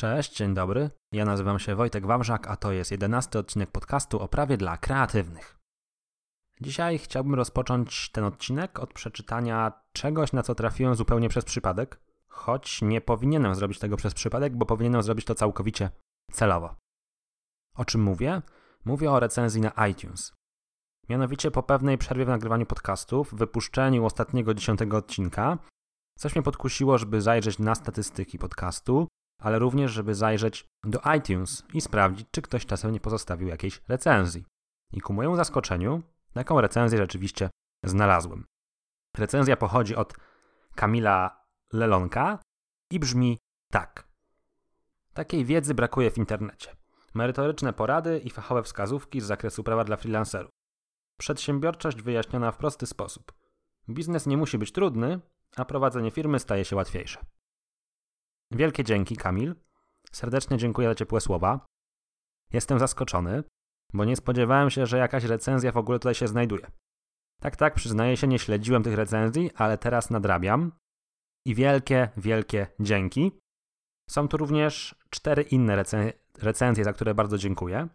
Cześć, dzień dobry. Ja nazywam się Wojtek Wawrzak, a to jest jedenasty odcinek podcastu o prawie dla kreatywnych. Dzisiaj chciałbym rozpocząć ten odcinek od przeczytania czegoś, na co trafiłem zupełnie przez przypadek, choć nie powinienem zrobić tego przez przypadek, bo powinienem zrobić to całkowicie celowo. O czym mówię? Mówię o recenzji na iTunes. Mianowicie po pewnej przerwie w nagrywaniu podcastów, wypuszczeniu ostatniego dziesiątego odcinka, coś mnie podkusiło, żeby zajrzeć na statystyki podcastu, ale również, żeby zajrzeć do iTunes i sprawdzić, czy ktoś czasem nie pozostawił jakiejś recenzji. I ku mojemu zaskoczeniu, taką recenzję rzeczywiście znalazłem. Recenzja pochodzi od Kamila Lelonka i brzmi tak. Takiej wiedzy brakuje w internecie. Merytoryczne porady i fachowe wskazówki z zakresu prawa dla freelancerów. Przedsiębiorczość wyjaśniona w prosty sposób. Biznes nie musi być trudny, a prowadzenie firmy staje się łatwiejsze. Wielkie dzięki, Kamil. Serdecznie dziękuję za ciepłe słowa. Jestem zaskoczony, bo nie spodziewałem się, że jakaś recenzja w ogóle tutaj się znajduje. Tak, tak, przyznaję się, nie śledziłem tych recenzji, ale teraz nadrabiam. I wielkie, wielkie dzięki. Są tu również cztery inne recen recenzje, za które bardzo dziękuję.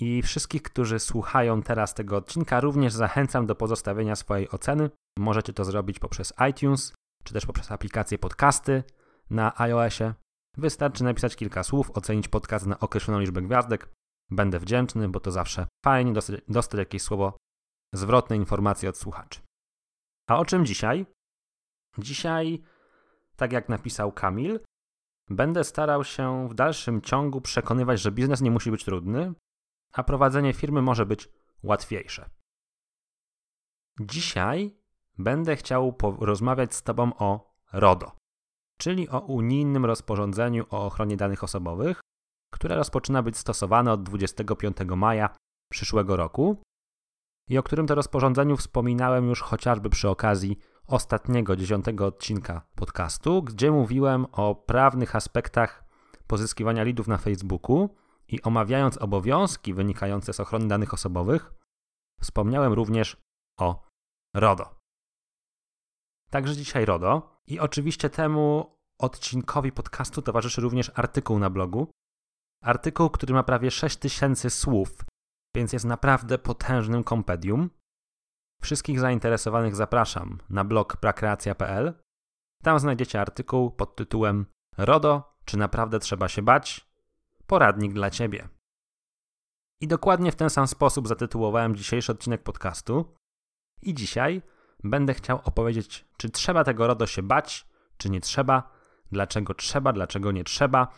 I wszystkich, którzy słuchają teraz tego odcinka, również zachęcam do pozostawienia swojej oceny. Możecie to zrobić poprzez iTunes, czy też poprzez aplikację podcasty na iOSie. Wystarczy napisać kilka słów, ocenić podcast na określoną liczbę gwiazdek. Będę wdzięczny, bo to zawsze fajnie dostać, dostać jakieś słowo zwrotne informacje od słuchaczy. A o czym dzisiaj? Dzisiaj, tak jak napisał Kamil, będę starał się w dalszym ciągu przekonywać, że biznes nie musi być trudny, a prowadzenie firmy może być łatwiejsze. Dzisiaj będę chciał porozmawiać z Tobą o RODO, czyli o unijnym rozporządzeniu o ochronie danych osobowych, które rozpoczyna być stosowane od 25 maja przyszłego roku i o którym to rozporządzeniu wspominałem już chociażby przy okazji ostatniego, dziesiątego odcinka podcastu, gdzie mówiłem o prawnych aspektach pozyskiwania lidów na Facebooku i omawiając obowiązki wynikające z ochrony danych osobowych, wspomniałem również o RODO. Także dzisiaj RODO i oczywiście temu odcinkowi podcastu towarzyszy również artykuł na blogu. Artykuł, który ma prawie 6000 słów, więc jest naprawdę potężnym kompedium. Wszystkich zainteresowanych zapraszam na blog prakreacja.pl. Tam znajdziecie artykuł pod tytułem RODO, czy naprawdę trzeba się bać? Poradnik dla Ciebie. I dokładnie w ten sam sposób zatytułowałem dzisiejszy odcinek podcastu. I dzisiaj będę chciał opowiedzieć, czy trzeba tego RODO się bać, czy nie trzeba, dlaczego trzeba, dlaczego nie trzeba.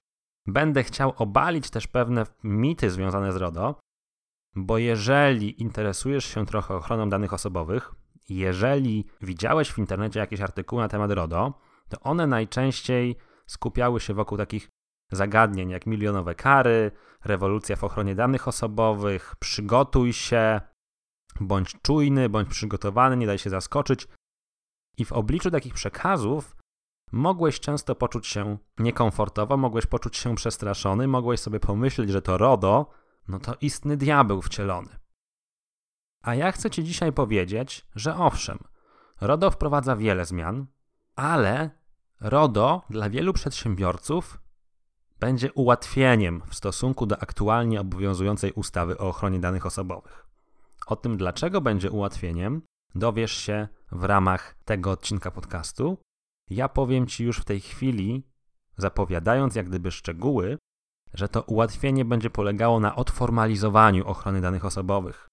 Będę chciał obalić też pewne mity związane z RODO, bo jeżeli interesujesz się trochę ochroną danych osobowych, jeżeli widziałeś w internecie jakieś artykuły na temat RODO, to one najczęściej skupiały się wokół takich zagadnień jak milionowe kary, rewolucja w ochronie danych osobowych, przygotuj się, bądź czujny, bądź przygotowany, nie daj się zaskoczyć. I w obliczu takich przekazów mogłeś często poczuć się niekomfortowo, mogłeś poczuć się przestraszony, mogłeś sobie pomyśleć, że to RODO no to istny diabeł wcielony. A ja chcę Ci dzisiaj powiedzieć, że owszem, RODO wprowadza wiele zmian, ale RODO dla wielu przedsiębiorców będzie ułatwieniem w stosunku do aktualnie obowiązującej ustawy o ochronie danych osobowych. O tym, dlaczego będzie ułatwieniem, dowiesz się w ramach tego odcinka podcastu. Ja powiem Ci już w tej chwili, zapowiadając jak gdyby szczegóły, że to ułatwienie będzie polegało na odformalizowaniu ochrony danych osobowych,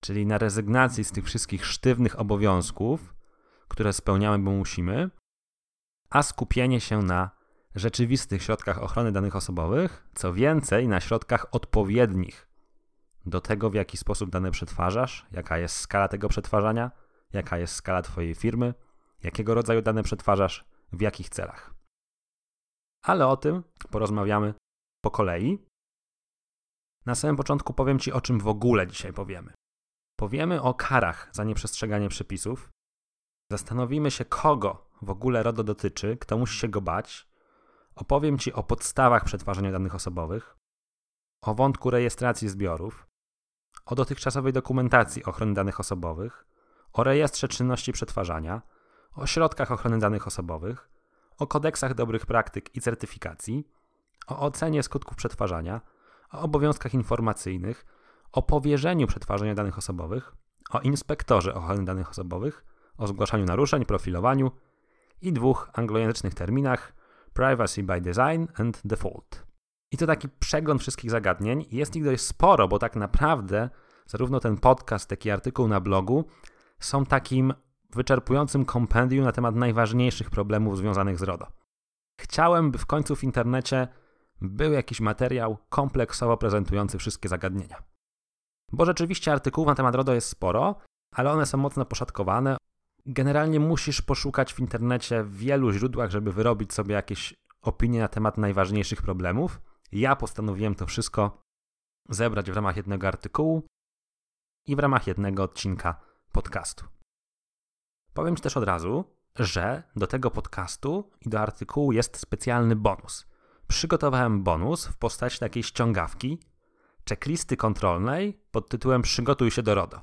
czyli na rezygnacji z tych wszystkich sztywnych obowiązków, które spełniamy, bo musimy, a skupienie się na rzeczywistych środkach ochrony danych osobowych, co więcej, na środkach odpowiednich do tego, w jaki sposób dane przetwarzasz, jaka jest skala tego przetwarzania, jaka jest skala Twojej firmy, jakiego rodzaju dane przetwarzasz, w jakich celach. Ale o tym porozmawiamy po kolei. Na samym początku powiem Ci, o czym w ogóle dzisiaj powiemy. Powiemy o karach za nieprzestrzeganie przepisów. Zastanowimy się, kogo w ogóle RODO dotyczy, kto musi się go bać. Opowiem Ci o podstawach przetwarzania danych osobowych, o wątku rejestracji zbiorów, o dotychczasowej dokumentacji ochrony danych osobowych, o rejestrze czynności przetwarzania, o środkach ochrony danych osobowych, o kodeksach dobrych praktyk i certyfikacji – o ocenie skutków przetwarzania, o obowiązkach informacyjnych, o powierzeniu przetwarzania danych osobowych, o inspektorze ochrony danych osobowych, o zgłaszaniu naruszeń, profilowaniu i dwóch anglojęzycznych terminach Privacy by Design and Default. I to taki przegląd wszystkich zagadnień. Jest ich dość sporo, bo tak naprawdę zarówno ten podcast, jak i artykuł na blogu są takim wyczerpującym kompendium na temat najważniejszych problemów związanych z RODO. Chciałem, by w końcu w internecie był jakiś materiał kompleksowo prezentujący wszystkie zagadnienia. Bo rzeczywiście artykułów na temat RODO jest sporo, ale one są mocno poszatkowane. Generalnie musisz poszukać w internecie w wielu źródłach, żeby wyrobić sobie jakieś opinie na temat najważniejszych problemów. Ja postanowiłem to wszystko zebrać w ramach jednego artykułu i w ramach jednego odcinka podcastu. Powiem Ci też od razu, że do tego podcastu i do artykułu jest specjalny bonus. Przygotowałem bonus w postaci takiej ściągawki, checklisty kontrolnej pod tytułem Przygotuj się do RODO.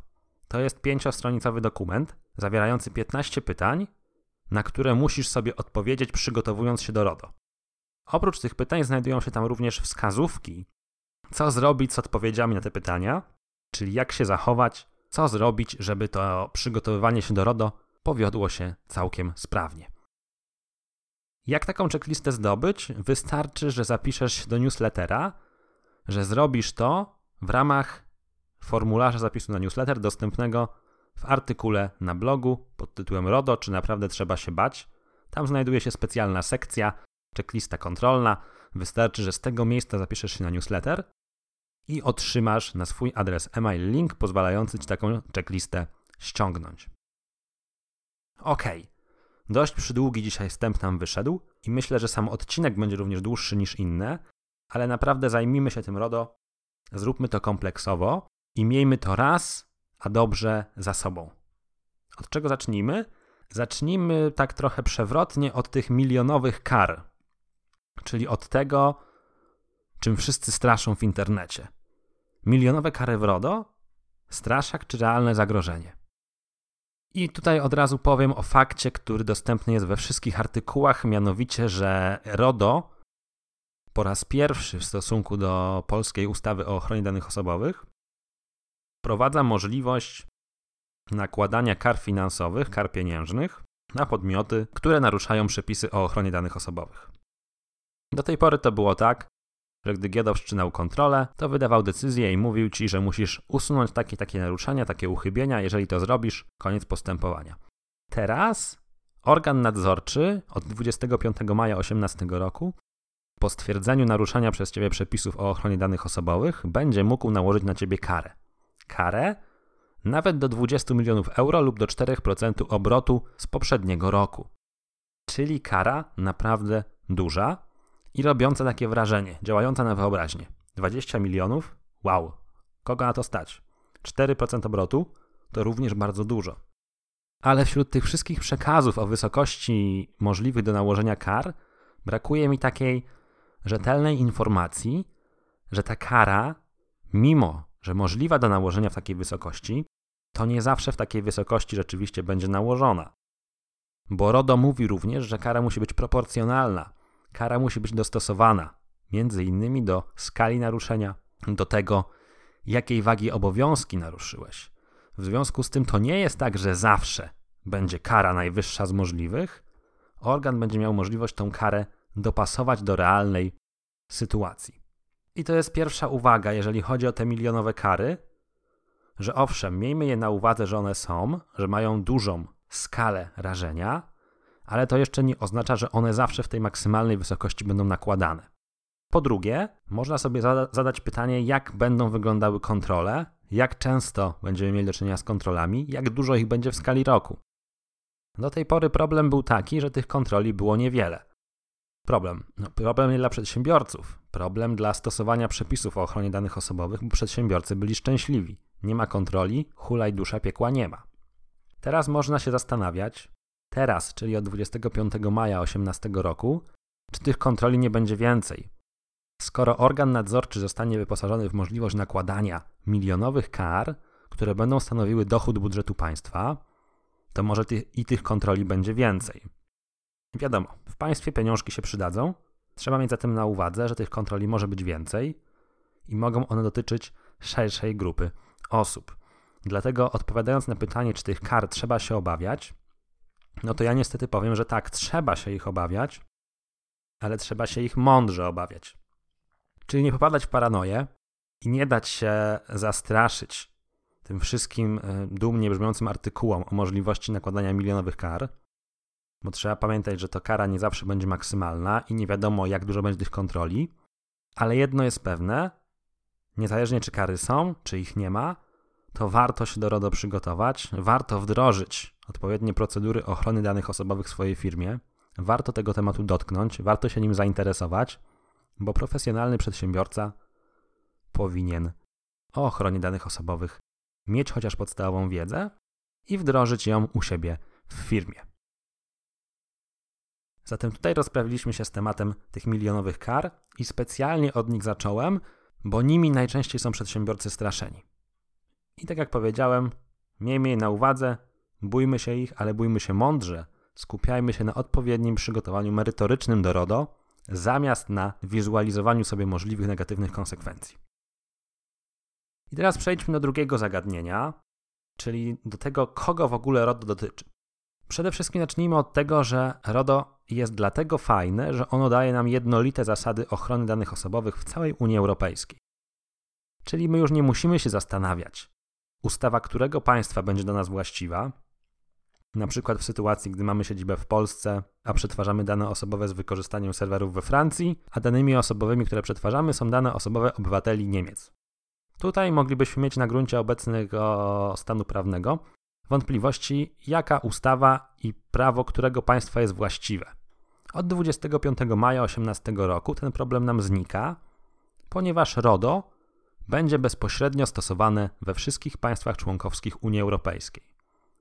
To jest pięciostronicowy dokument zawierający 15 pytań, na które musisz sobie odpowiedzieć przygotowując się do RODO. Oprócz tych pytań znajdują się tam również wskazówki, co zrobić z odpowiedziami na te pytania, czyli jak się zachować, co zrobić, żeby to przygotowywanie się do RODO powiodło się całkiem sprawnie. Jak taką checklistę zdobyć? Wystarczy, że zapiszesz się do newslettera, że zrobisz to w ramach formularza zapisu na newsletter dostępnego w artykule na blogu pod tytułem RODO, czy naprawdę trzeba się bać. Tam znajduje się specjalna sekcja, checklista kontrolna. Wystarczy, że z tego miejsca zapiszesz się na newsletter i otrzymasz na swój adres e-mail link pozwalający ci taką checklistę ściągnąć. Ok, dość przydługi dzisiaj wstęp nam wyszedł i myślę, że sam odcinek będzie również dłuższy niż inne, ale naprawdę zajmijmy się tym RODO, zróbmy to kompleksowo i miejmy to raz, a dobrze za sobą. Od czego zacznijmy? Zacznijmy tak trochę przewrotnie od tych milionowych kar, czyli od tego, czym wszyscy straszą w internecie. Milionowe kary w RODO? Straszak czy realne zagrożenie? I tutaj od razu powiem o fakcie, który dostępny jest we wszystkich artykułach, mianowicie, że RODO po raz pierwszy w stosunku do polskiej ustawy o ochronie danych osobowych wprowadza możliwość nakładania kar finansowych, kar pieniężnych na podmioty, które naruszają przepisy o ochronie danych osobowych. Do tej pory to było tak, że gdy GIODO wszczynał kontrolę, to wydawał decyzję i mówił ci, że musisz usunąć takie takie naruszenia, takie uchybienia, jeżeli to zrobisz, koniec postępowania. Teraz organ nadzorczy od 25 maja 2018 roku po stwierdzeniu naruszenia przez ciebie przepisów o ochronie danych osobowych będzie mógł nałożyć na ciebie karę. Karę nawet do 20 milionów euro lub do 4% obrotu z poprzedniego roku. Czyli kara naprawdę duża, i robiąca takie wrażenie, działająca na wyobraźnię. 20 milionów? Wow, kogo na to stać? 4% obrotu to również bardzo dużo. Ale wśród tych wszystkich przekazów o wysokości możliwych do nałożenia kar, brakuje mi takiej rzetelnej informacji, że ta kara, mimo że możliwa do nałożenia w takiej wysokości, to nie zawsze w takiej wysokości rzeczywiście będzie nałożona. Bo RODO mówi również, że kara musi być proporcjonalna, kara musi być dostosowana między innymi do skali naruszenia, do tego, jakiej wagi obowiązki naruszyłeś. W związku z tym to nie jest tak, że zawsze będzie kara najwyższa z możliwych. Organ będzie miał możliwość tą karę dopasować do realnej sytuacji. I to jest pierwsza uwaga, jeżeli chodzi o te milionowe kary, że owszem, miejmy je na uwadze, że one są, że mają dużą skalę rażenia, ale to jeszcze nie oznacza, że one zawsze w tej maksymalnej wysokości będą nakładane. Po drugie, można sobie zada zadać pytanie, jak będą wyglądały kontrole, jak często będziemy mieli do czynienia z kontrolami, jak dużo ich będzie w skali roku. Do tej pory problem był taki, że tych kontroli było niewiele. Problem. No, problem nie dla przedsiębiorców. Problem dla stosowania przepisów o ochronie danych osobowych, bo przedsiębiorcy byli szczęśliwi. Nie ma kontroli, hulaj dusza piekła nie ma. Teraz można się zastanawiać, teraz, czyli od 25 maja 2018 roku, czy tych kontroli nie będzie więcej. Skoro organ nadzorczy zostanie wyposażony w możliwość nakładania milionowych kar, które będą stanowiły dochód budżetu państwa, to może ty i tych kontroli będzie więcej. Wiadomo, w państwie pieniążki się przydadzą, Trzeba mieć zatem na uwadze, że tych kontroli może być więcej i mogą one dotyczyć szerszej grupy osób. Dlatego odpowiadając na pytanie, czy tych kar trzeba się obawiać, no to ja niestety powiem, że tak, trzeba się ich obawiać, ale trzeba się ich mądrze obawiać. Czyli nie popadać w paranoję i nie dać się zastraszyć tym wszystkim e, dumnie brzmiącym artykułom o możliwości nakładania milionowych kar, bo trzeba pamiętać, że to kara nie zawsze będzie maksymalna i nie wiadomo, jak dużo będzie tych kontroli, ale jedno jest pewne, niezależnie czy kary są, czy ich nie ma, to warto się do RODO przygotować, warto wdrożyć odpowiednie procedury ochrony danych osobowych w swojej firmie, warto tego tematu dotknąć, warto się nim zainteresować, bo profesjonalny przedsiębiorca powinien o ochronie danych osobowych mieć chociaż podstawową wiedzę i wdrożyć ją u siebie w firmie. Zatem tutaj rozprawiliśmy się z tematem tych milionowych kar i specjalnie od nich zacząłem, bo nimi najczęściej są przedsiębiorcy straszeni. I tak jak powiedziałem, miejmy je na uwadze, bójmy się ich, ale bójmy się mądrze, skupiajmy się na odpowiednim przygotowaniu merytorycznym do RODO, zamiast na wizualizowaniu sobie możliwych negatywnych konsekwencji. I teraz przejdźmy do drugiego zagadnienia, czyli do tego, kogo w ogóle RODO dotyczy. Przede wszystkim zacznijmy od tego, że RODO jest dlatego fajne, że ono daje nam jednolite zasady ochrony danych osobowych w całej Unii Europejskiej. Czyli my już nie musimy się zastanawiać, ustawa którego państwa będzie do nas właściwa, na przykład w sytuacji, gdy mamy siedzibę w Polsce, a przetwarzamy dane osobowe z wykorzystaniem serwerów we Francji, a danymi osobowymi, które przetwarzamy, są dane osobowe obywateli Niemiec. Tutaj moglibyśmy mieć na gruncie obecnego stanu prawnego wątpliwości, jaka ustawa i prawo którego państwa jest właściwe. Od 25 maja 2018 roku ten problem nam znika, ponieważ RODO będzie bezpośrednio stosowane we wszystkich państwach członkowskich Unii Europejskiej.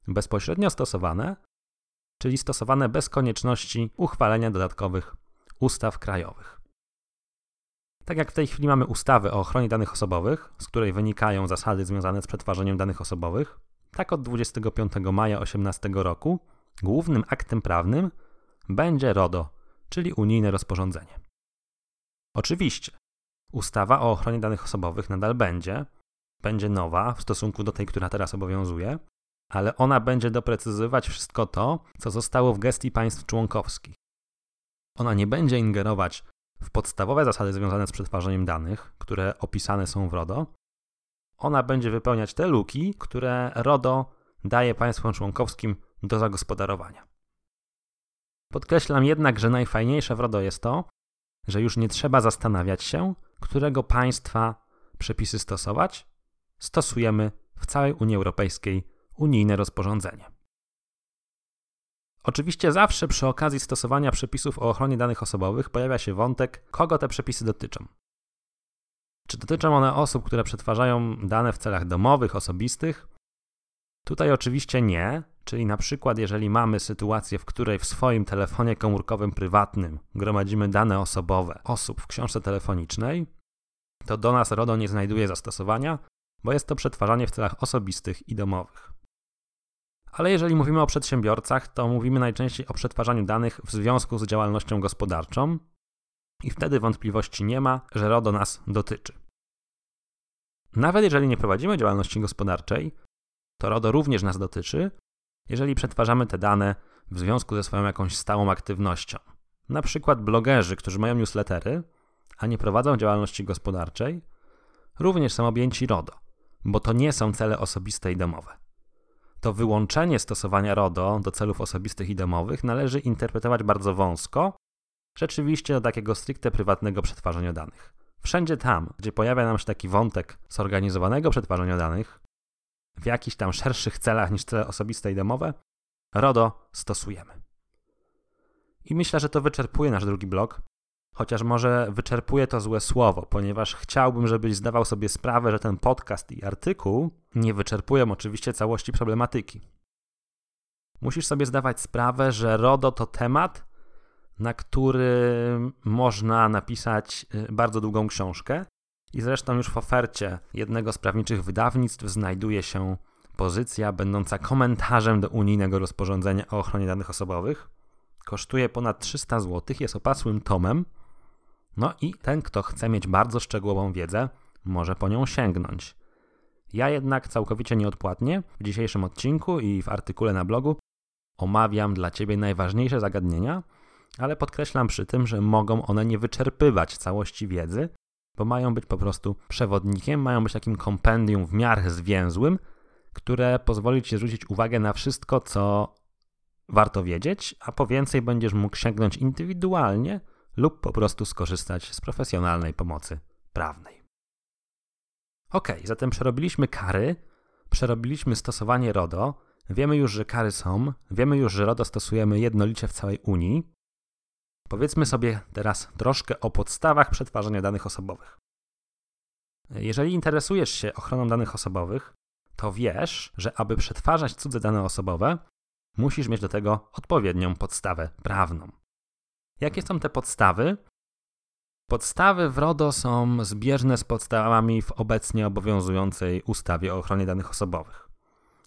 Bezpośrednio stosowane, czyli stosowane bez konieczności uchwalenia dodatkowych ustaw krajowych. Tak jak w tej chwili mamy ustawę o ochronie danych osobowych, z której wynikają zasady związane z przetwarzaniem danych osobowych, tak od 25 maja 2018 roku głównym aktem prawnym będzie RODO, czyli unijne rozporządzenie. Oczywiście, ustawa o ochronie danych osobowych nadal będzie, będzie nowa w stosunku do tej, która teraz obowiązuje, ale ona będzie doprecyzować wszystko to, co zostało w gestii państw członkowskich. Ona nie będzie ingerować w podstawowe zasady związane z przetwarzaniem danych, które opisane są w RODO. Ona będzie wypełniać te luki, które RODO daje państwom członkowskim do zagospodarowania. Podkreślam jednak, że najfajniejsze w RODO jest to, że już nie trzeba zastanawiać się, którego państwa przepisy stosować. Stosujemy w całej Unii Europejskiej unijne rozporządzenie. Oczywiście zawsze przy okazji stosowania przepisów o ochronie danych osobowych pojawia się wątek, kogo te przepisy dotyczą. Czy dotyczą one osób, które przetwarzają dane w celach domowych, osobistych? Tutaj oczywiście nie, czyli na przykład jeżeli mamy sytuację, w której w swoim telefonie komórkowym prywatnym gromadzimy dane osobowe osób w książce telefonicznej, to do nas RODO nie znajduje zastosowania, bo jest to przetwarzanie w celach osobistych i domowych. Ale jeżeli mówimy o przedsiębiorcach, to mówimy najczęściej o przetwarzaniu danych w związku z działalnością gospodarczą i wtedy wątpliwości nie ma, że RODO nas dotyczy. Nawet jeżeli nie prowadzimy działalności gospodarczej, to RODO również nas dotyczy, jeżeli przetwarzamy te dane w związku ze swoją jakąś stałą aktywnością. Na przykład blogerzy, którzy mają newslettery, a nie prowadzą działalności gospodarczej, również są objęci RODO, bo to nie są cele osobiste i domowe to wyłączenie stosowania RODO do celów osobistych i domowych należy interpretować bardzo wąsko, rzeczywiście do takiego stricte prywatnego przetwarzania danych. Wszędzie tam, gdzie pojawia nam się taki wątek zorganizowanego przetwarzania danych, w jakichś tam szerszych celach niż cele osobiste i domowe, RODO stosujemy. I myślę, że to wyczerpuje nasz drugi blok, chociaż może wyczerpuje to złe słowo, ponieważ chciałbym, żebyś zdawał sobie sprawę, że ten podcast i artykuł nie wyczerpują oczywiście całości problematyki. Musisz sobie zdawać sprawę, że RODO to temat, na który można napisać y, bardzo długą książkę. I zresztą już w ofercie jednego z prawniczych wydawnictw znajduje się pozycja będąca komentarzem do unijnego rozporządzenia o ochronie danych osobowych. Kosztuje ponad 300 zł, jest opasłym tomem No i ten, kto chce mieć bardzo szczegółową wiedzę, może po nią sięgnąć. Ja jednak całkowicie nieodpłatnie w dzisiejszym odcinku i w artykule na blogu omawiam dla Ciebie najważniejsze zagadnienia, ale podkreślam przy tym, że mogą one nie wyczerpywać całości wiedzy, bo mają być po prostu przewodnikiem, mają być takim kompendium w miarę zwięzłym, które pozwoli Ci zwrócić uwagę na wszystko, co warto wiedzieć, a po więcej będziesz mógł sięgnąć indywidualnie lub po prostu skorzystać z profesjonalnej pomocy prawnej. Ok, zatem przerobiliśmy kary, przerobiliśmy stosowanie RODO, wiemy już, że kary są, wiemy już, że RODO stosujemy jednolicie w całej Unii. Powiedzmy sobie teraz troszkę o podstawach przetwarzania danych osobowych. Jeżeli interesujesz się ochroną danych osobowych, to wiesz, że aby przetwarzać cudze dane osobowe, musisz mieć do tego odpowiednią podstawę prawną. Jakie są te podstawy? Podstawy w RODO są zbieżne z podstawami w obecnie obowiązującej ustawie o ochronie danych osobowych.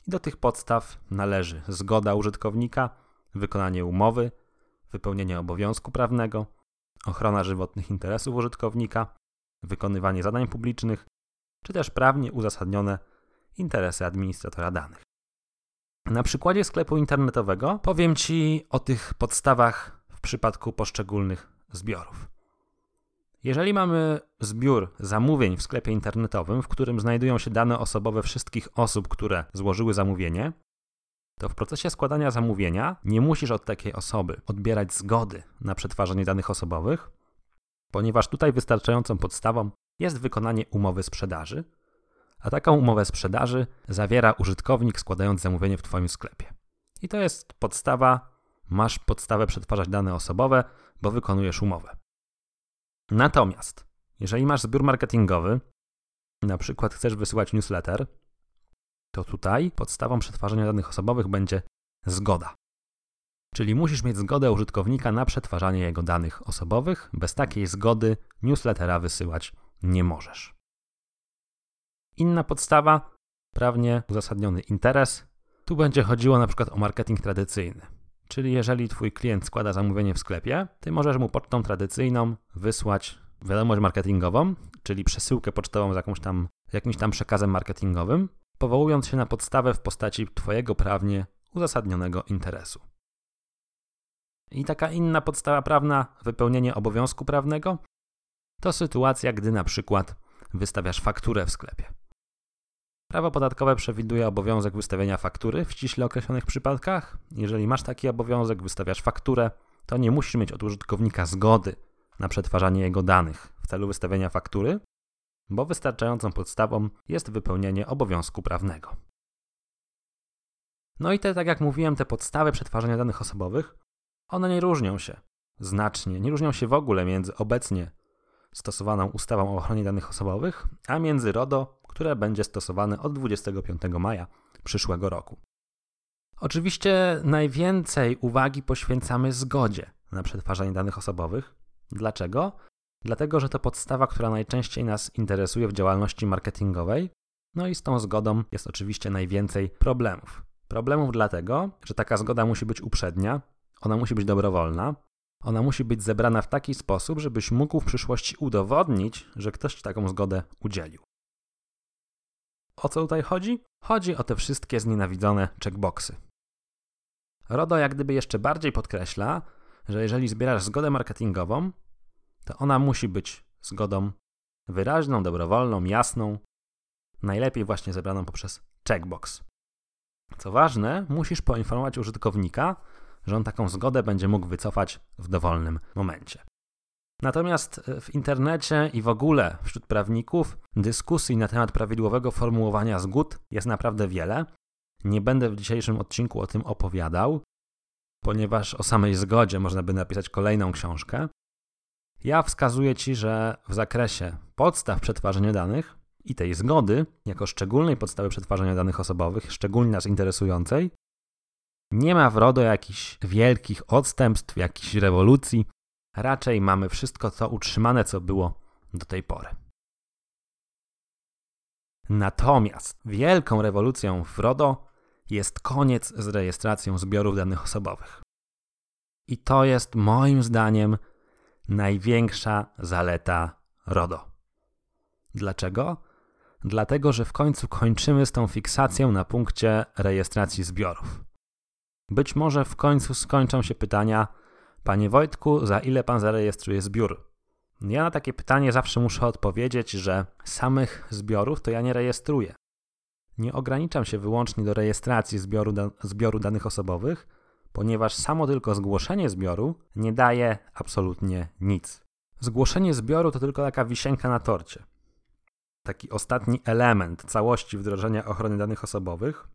I do tych podstaw należy zgoda użytkownika, wykonanie umowy, wypełnienie obowiązku prawnego, ochrona żywotnych interesów użytkownika, wykonywanie zadań publicznych, czy też prawnie uzasadnione interesy administratora danych. Na przykładzie sklepu internetowego powiem Ci o tych podstawach w przypadku poszczególnych zbiorów. Jeżeli mamy zbiór zamówień w sklepie internetowym, w którym znajdują się dane osobowe wszystkich osób, które złożyły zamówienie, to w procesie składania zamówienia nie musisz od takiej osoby odbierać zgody na przetwarzanie danych osobowych, ponieważ tutaj wystarczającą podstawą jest wykonanie umowy sprzedaży, a taką umowę sprzedaży zawiera użytkownik składając zamówienie w Twoim sklepie. I to jest podstawa, masz podstawę przetwarzać dane osobowe, bo wykonujesz umowę. Natomiast, jeżeli masz zbiór marketingowy, na przykład chcesz wysyłać newsletter, to tutaj podstawą przetwarzania danych osobowych będzie zgoda. Czyli musisz mieć zgodę użytkownika na przetwarzanie jego danych osobowych. Bez takiej zgody newslettera wysyłać nie możesz. Inna podstawa, prawnie uzasadniony interes. Tu będzie chodziło na przykład o marketing tradycyjny. Czyli jeżeli twój klient składa zamówienie w sklepie, ty możesz mu pocztą tradycyjną wysłać wiadomość marketingową, czyli przesyłkę pocztową z jakąś tam, jakimś tam przekazem marketingowym, powołując się na podstawę w postaci twojego prawnie uzasadnionego interesu. I taka inna podstawa prawna, wypełnienie obowiązku prawnego, to sytuacja, gdy na przykład wystawiasz fakturę w sklepie. Prawo podatkowe przewiduje obowiązek wystawienia faktury w ściśle określonych przypadkach. Jeżeli masz taki obowiązek, wystawiasz fakturę, to nie musisz mieć od użytkownika zgody na przetwarzanie jego danych w celu wystawienia faktury, bo wystarczającą podstawą jest wypełnienie obowiązku prawnego. No i te, tak jak mówiłem, te podstawy przetwarzania danych osobowych, one nie różnią się znacznie, nie różnią się w ogóle między obecnie stosowaną ustawą o ochronie danych osobowych, a między RODO, które będzie stosowane od 25 maja przyszłego roku. Oczywiście najwięcej uwagi poświęcamy zgodzie na przetwarzanie danych osobowych. Dlaczego? Dlatego, że to podstawa, która najczęściej nas interesuje w działalności marketingowej, no i z tą zgodą jest oczywiście najwięcej problemów. Problemów dlatego, że taka zgoda musi być uprzednia, ona musi być dobrowolna, ona musi być zebrana w taki sposób, żebyś mógł w przyszłości udowodnić, że ktoś ci taką zgodę udzielił. O co tutaj chodzi? Chodzi o te wszystkie znienawidzone checkboxy. RODO jak gdyby jeszcze bardziej podkreśla, że jeżeli zbierasz zgodę marketingową, to ona musi być zgodą wyraźną, dobrowolną, jasną, najlepiej właśnie zebraną poprzez checkbox. Co ważne, musisz poinformować użytkownika, że on taką zgodę będzie mógł wycofać w dowolnym momencie. Natomiast w internecie i w ogóle wśród prawników dyskusji na temat prawidłowego formułowania zgód jest naprawdę wiele. Nie będę w dzisiejszym odcinku o tym opowiadał, ponieważ o samej zgodzie można by napisać kolejną książkę. Ja wskazuję Ci, że w zakresie podstaw przetwarzania danych i tej zgody, jako szczególnej podstawy przetwarzania danych osobowych, szczególnie nas interesującej, nie ma w RODO jakichś wielkich odstępstw, jakichś rewolucji. Raczej mamy wszystko to utrzymane, co było do tej pory. Natomiast wielką rewolucją w RODO jest koniec z rejestracją zbiorów danych osobowych. I to jest moim zdaniem największa zaleta RODO. Dlaczego? Dlatego, że w końcu kończymy z tą fiksacją na punkcie rejestracji zbiorów. Być może w końcu skończą się pytania: Panie Wojtku, za ile pan zarejestruje zbiór? Ja na takie pytanie zawsze muszę odpowiedzieć, że samych zbiorów to ja nie rejestruję. Nie ograniczam się wyłącznie do rejestracji zbioru, da zbioru danych osobowych, ponieważ samo tylko zgłoszenie zbioru nie daje absolutnie nic. Zgłoszenie zbioru to tylko taka wisienka na torcie. Taki ostatni element całości wdrożenia ochrony danych osobowych.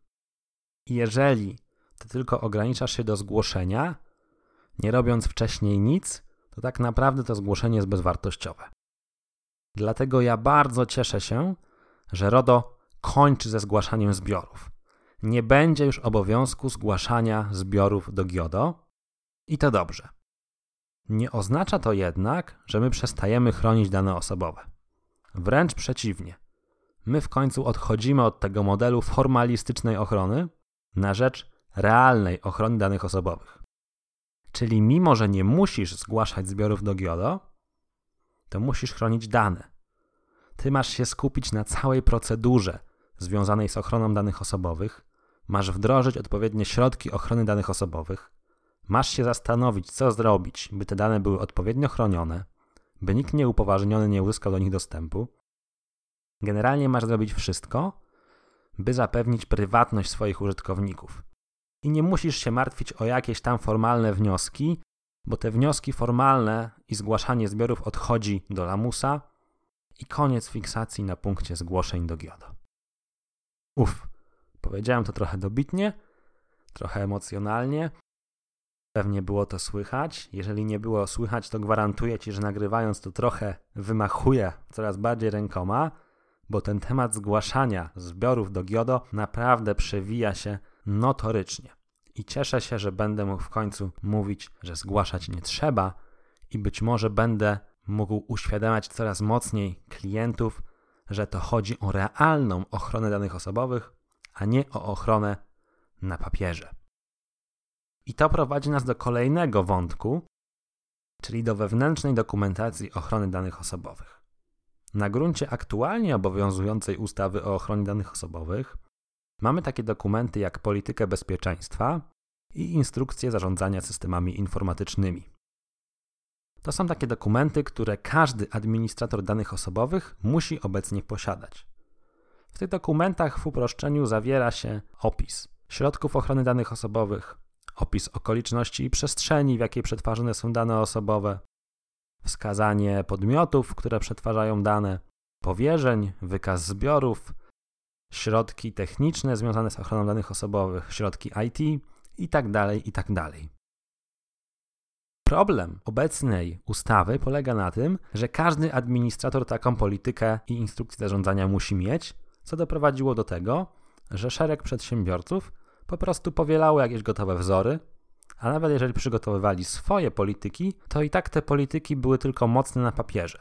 I jeżeli ty tylko ograniczasz się do zgłoszenia, nie robiąc wcześniej nic, to tak naprawdę to zgłoszenie jest bezwartościowe. Dlatego ja bardzo cieszę się, że RODO kończy ze zgłaszaniem zbiorów. Nie będzie już obowiązku zgłaszania zbiorów do GIODO i to dobrze. Nie oznacza to jednak, że my przestajemy chronić dane osobowe. Wręcz przeciwnie. My w końcu odchodzimy od tego modelu formalistycznej ochrony na rzecz realnej ochrony danych osobowych. Czyli mimo, że nie musisz zgłaszać zbiorów do GIODO, to musisz chronić dane. Ty masz się skupić na całej procedurze związanej z ochroną danych osobowych, masz wdrożyć odpowiednie środki ochrony danych osobowych, masz się zastanowić, co zrobić, by te dane były odpowiednio chronione, by nikt nieupoważniony nie uzyskał do nich dostępu. Generalnie masz zrobić wszystko, by zapewnić prywatność swoich użytkowników i nie musisz się martwić o jakieś tam formalne wnioski, bo te wnioski formalne i zgłaszanie zbiorów odchodzi do lamusa i koniec fiksacji na punkcie zgłoszeń do GIODO. Uf, powiedziałem to trochę dobitnie, trochę emocjonalnie. Pewnie było to słychać. Jeżeli nie było słychać, to gwarantuję Ci, że nagrywając to trochę wymachuję coraz bardziej rękoma, bo ten temat zgłaszania zbiorów do GIODO naprawdę przewija się notorycznie. I cieszę się, że będę mógł w końcu mówić, że zgłaszać nie trzeba i być może będę mógł uświadamiać coraz mocniej klientów, że to chodzi o realną ochronę danych osobowych, a nie o ochronę na papierze. I to prowadzi nas do kolejnego wątku, czyli do wewnętrznej dokumentacji ochrony danych osobowych. Na gruncie aktualnie obowiązującej ustawy o ochronie danych osobowych Mamy takie dokumenty jak politykę bezpieczeństwa i instrukcje zarządzania systemami informatycznymi. To są takie dokumenty, które każdy administrator danych osobowych musi obecnie posiadać. W tych dokumentach w uproszczeniu zawiera się opis środków ochrony danych osobowych, opis okoliczności i przestrzeni, w jakiej przetwarzane są dane osobowe, wskazanie podmiotów, które przetwarzają dane, powierzeń, wykaz zbiorów, środki techniczne związane z ochroną danych osobowych, środki IT itd. Tak itd. Tak Problem obecnej ustawy polega na tym, że każdy administrator taką politykę i instrukcję zarządzania musi mieć, co doprowadziło do tego, że szereg przedsiębiorców po prostu powielało jakieś gotowe wzory, a nawet jeżeli przygotowywali swoje polityki, to i tak te polityki były tylko mocne na papierze.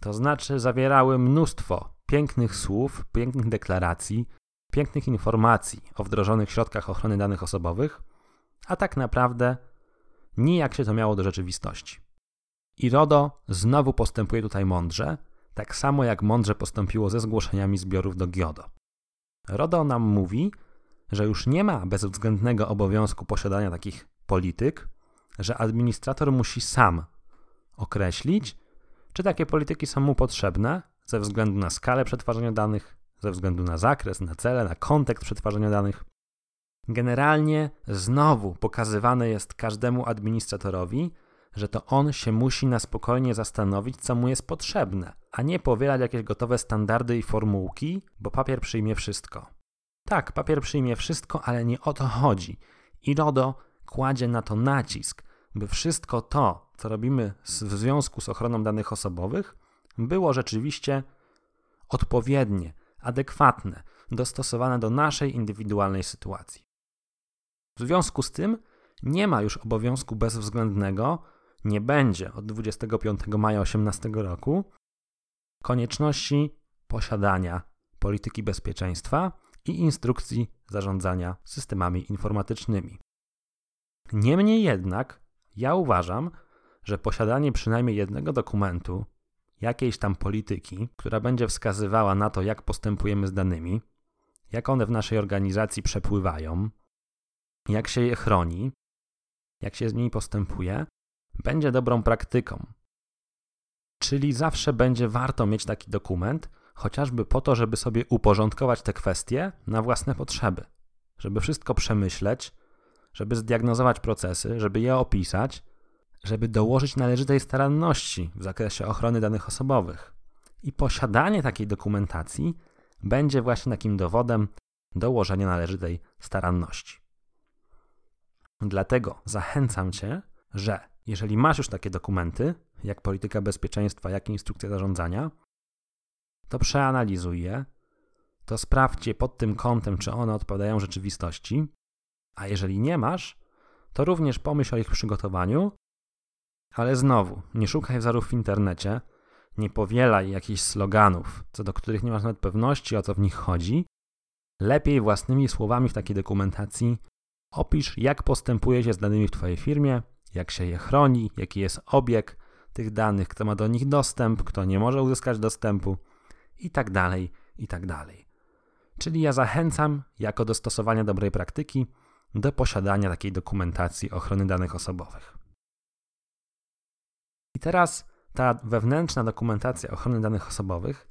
To znaczy zawierały mnóstwo pięknych słów, pięknych deklaracji, pięknych informacji o wdrożonych środkach ochrony danych osobowych, a tak naprawdę nijak się to miało do rzeczywistości. I RODO znowu postępuje tutaj mądrze, tak samo jak mądrze postąpiło ze zgłoszeniami zbiorów do GIODO. RODO nam mówi, że już nie ma bezwzględnego obowiązku posiadania takich polityk, że administrator musi sam określić, czy takie polityki są mu potrzebne ze względu na skalę przetwarzania danych, ze względu na zakres, na cele, na kontekst przetwarzania danych. Generalnie znowu pokazywane jest każdemu administratorowi, że to on się musi na spokojnie zastanowić, co mu jest potrzebne, a nie powielać jakieś gotowe standardy i formułki, bo papier przyjmie wszystko. Tak, papier przyjmie wszystko, ale nie o to chodzi. I RODO kładzie na to nacisk, by wszystko to, co robimy w związku z ochroną danych osobowych, było rzeczywiście odpowiednie, adekwatne, dostosowane do naszej indywidualnej sytuacji. W związku z tym nie ma już obowiązku bezwzględnego, nie będzie od 25 maja 2018 roku konieczności posiadania polityki bezpieczeństwa i instrukcji zarządzania systemami informatycznymi. Niemniej jednak, ja uważam, że posiadanie przynajmniej jednego dokumentu, jakiejś tam polityki, która będzie wskazywała na to, jak postępujemy z danymi, jak one w naszej organizacji przepływają, jak się je chroni, jak się z nimi postępuje, będzie dobrą praktyką. Czyli zawsze będzie warto mieć taki dokument, chociażby po to, żeby sobie uporządkować te kwestie na własne potrzeby, żeby wszystko przemyśleć, żeby zdiagnozować procesy, żeby je opisać, żeby dołożyć należytej staranności w zakresie ochrony danych osobowych. I posiadanie takiej dokumentacji będzie właśnie takim dowodem dołożenia należytej staranności. Dlatego zachęcam Cię, że jeżeli masz już takie dokumenty, jak polityka bezpieczeństwa, jak instrukcja zarządzania, to przeanalizuj je, to sprawdź je pod tym kątem, czy one odpowiadają rzeczywistości, a jeżeli nie masz, to również pomyśl o ich przygotowaniu, ale znowu, nie szukaj wzorów w internecie, nie powielaj jakichś sloganów, co do których nie masz nawet pewności, o co w nich chodzi. Lepiej własnymi słowami w takiej dokumentacji opisz, jak postępuje się z danymi w Twojej firmie, jak się je chroni, jaki jest obieg tych danych, kto ma do nich dostęp, kto nie może uzyskać dostępu i tak dalej, i tak dalej. Czyli ja zachęcam, jako do stosowania dobrej praktyki, do posiadania takiej dokumentacji ochrony danych osobowych. I teraz ta wewnętrzna dokumentacja ochrony danych osobowych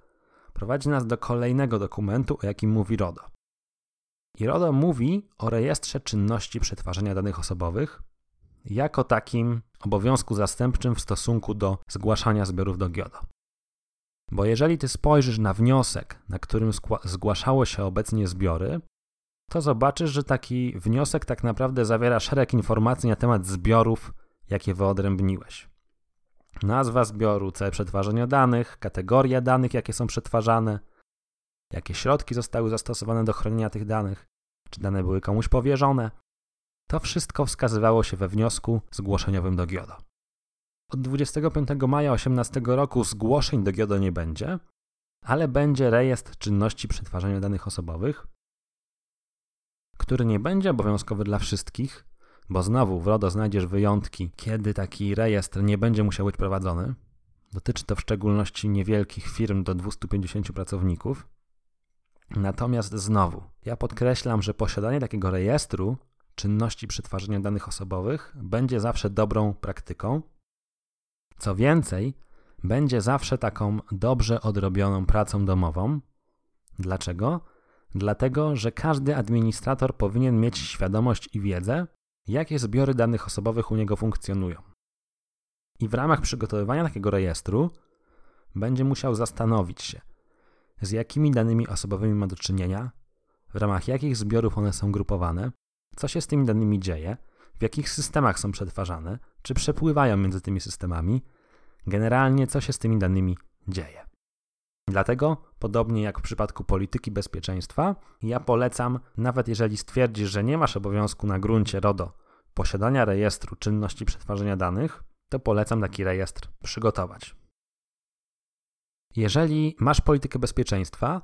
prowadzi nas do kolejnego dokumentu, o jakim mówi RODO. I RODO mówi o rejestrze czynności przetwarzania danych osobowych jako takim obowiązku zastępczym w stosunku do zgłaszania zbiorów do GIODO. Bo jeżeli ty spojrzysz na wniosek, na którym zgłaszało się obecnie zbiory, to zobaczysz, że taki wniosek tak naprawdę zawiera szereg informacji na temat zbiorów, jakie wyodrębniłeś. Nazwa zbioru, cel przetwarzania danych, kategoria danych, jakie są przetwarzane, jakie środki zostały zastosowane do chronienia tych danych, czy dane były komuś powierzone. To wszystko wskazywało się we wniosku zgłoszeniowym do GIODO. Od 25 maja 2018 roku zgłoszeń do GIODO nie będzie, ale będzie rejestr czynności przetwarzania danych osobowych, który nie będzie obowiązkowy dla wszystkich, bo znowu w RODO znajdziesz wyjątki, kiedy taki rejestr nie będzie musiał być prowadzony. Dotyczy to w szczególności niewielkich firm do 250 pracowników. Natomiast znowu, ja podkreślam, że posiadanie takiego rejestru czynności przetwarzania danych osobowych będzie zawsze dobrą praktyką. Co więcej, będzie zawsze taką dobrze odrobioną pracą domową. Dlaczego? Dlatego, że każdy administrator powinien mieć świadomość i wiedzę, jakie zbiory danych osobowych u niego funkcjonują. I w ramach przygotowywania takiego rejestru będzie musiał zastanowić się, z jakimi danymi osobowymi ma do czynienia, w ramach jakich zbiorów one są grupowane, co się z tymi danymi dzieje, w jakich systemach są przetwarzane, czy przepływają między tymi systemami, generalnie co się z tymi danymi dzieje. Dlatego, podobnie jak w przypadku polityki bezpieczeństwa, ja polecam, nawet jeżeli stwierdzisz, że nie masz obowiązku na gruncie RODO posiadania rejestru czynności przetwarzania danych, to polecam taki rejestr przygotować. Jeżeli masz politykę bezpieczeństwa,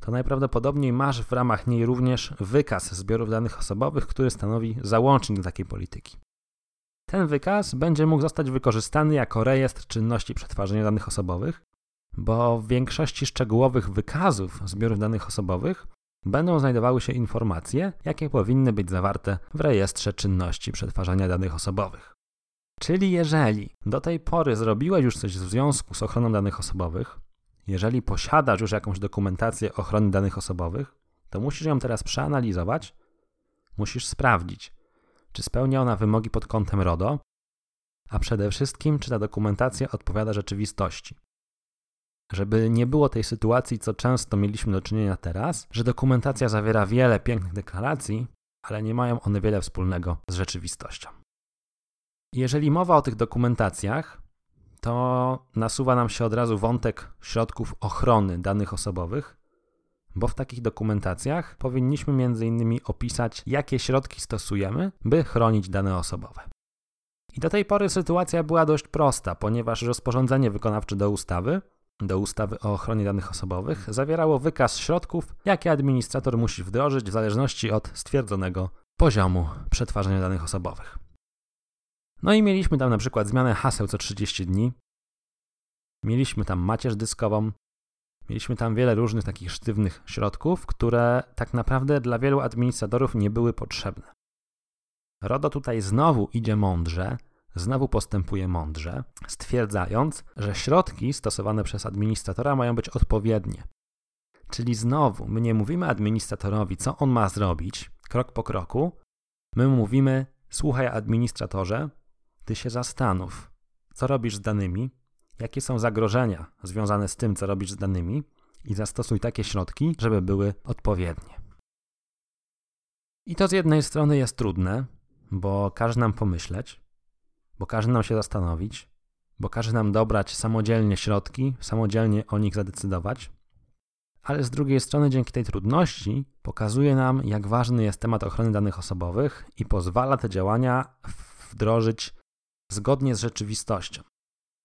to najprawdopodobniej masz w ramach niej również wykaz zbiorów danych osobowych, który stanowi załącznik do takiej polityki. Ten wykaz będzie mógł zostać wykorzystany jako rejestr czynności przetwarzania danych osobowych, bo w większości szczegółowych wykazów zbiorów danych osobowych będą znajdowały się informacje, jakie powinny być zawarte w rejestrze czynności przetwarzania danych osobowych. Czyli jeżeli do tej pory zrobiłeś już coś w związku z ochroną danych osobowych, jeżeli posiadasz już jakąś dokumentację ochrony danych osobowych, to musisz ją teraz przeanalizować, musisz sprawdzić, czy spełnia ona wymogi pod kątem RODO, a przede wszystkim, czy ta dokumentacja odpowiada rzeczywistości. Żeby nie było tej sytuacji, co często mieliśmy do czynienia teraz, że dokumentacja zawiera wiele pięknych deklaracji, ale nie mają one wiele wspólnego z rzeczywistością. Jeżeli mowa o tych dokumentacjach, to nasuwa nam się od razu wątek środków ochrony danych osobowych, bo w takich dokumentacjach powinniśmy m.in. opisać, jakie środki stosujemy, by chronić dane osobowe. I do tej pory sytuacja była dość prosta, ponieważ rozporządzenie wykonawcze do ustawy do ustawy o ochronie danych osobowych zawierało wykaz środków, jakie administrator musi wdrożyć w zależności od stwierdzonego poziomu przetwarzania danych osobowych. No i mieliśmy tam na przykład zmianę haseł co 30 dni. Mieliśmy tam macierz dyskową. Mieliśmy tam wiele różnych takich sztywnych środków, które tak naprawdę dla wielu administratorów nie były potrzebne. RODO tutaj znowu idzie mądrze, znowu postępuje mądrze, stwierdzając, że środki stosowane przez administratora mają być odpowiednie. Czyli znowu, my nie mówimy administratorowi, co on ma zrobić, krok po kroku. My mówimy, słuchaj, administratorze, ty się zastanów, co robisz z danymi, jakie są zagrożenia związane z tym, co robisz z danymi, i zastosuj takie środki, żeby były odpowiednie. I to z jednej strony jest trudne, bo każe nam pomyśleć, bo każe nam się zastanowić, bo każe nam dobrać samodzielnie środki, samodzielnie o nich zadecydować, ale z drugiej strony dzięki tej trudności pokazuje nam, jak ważny jest temat ochrony danych osobowych i pozwala te działania wdrożyć zgodnie z rzeczywistością.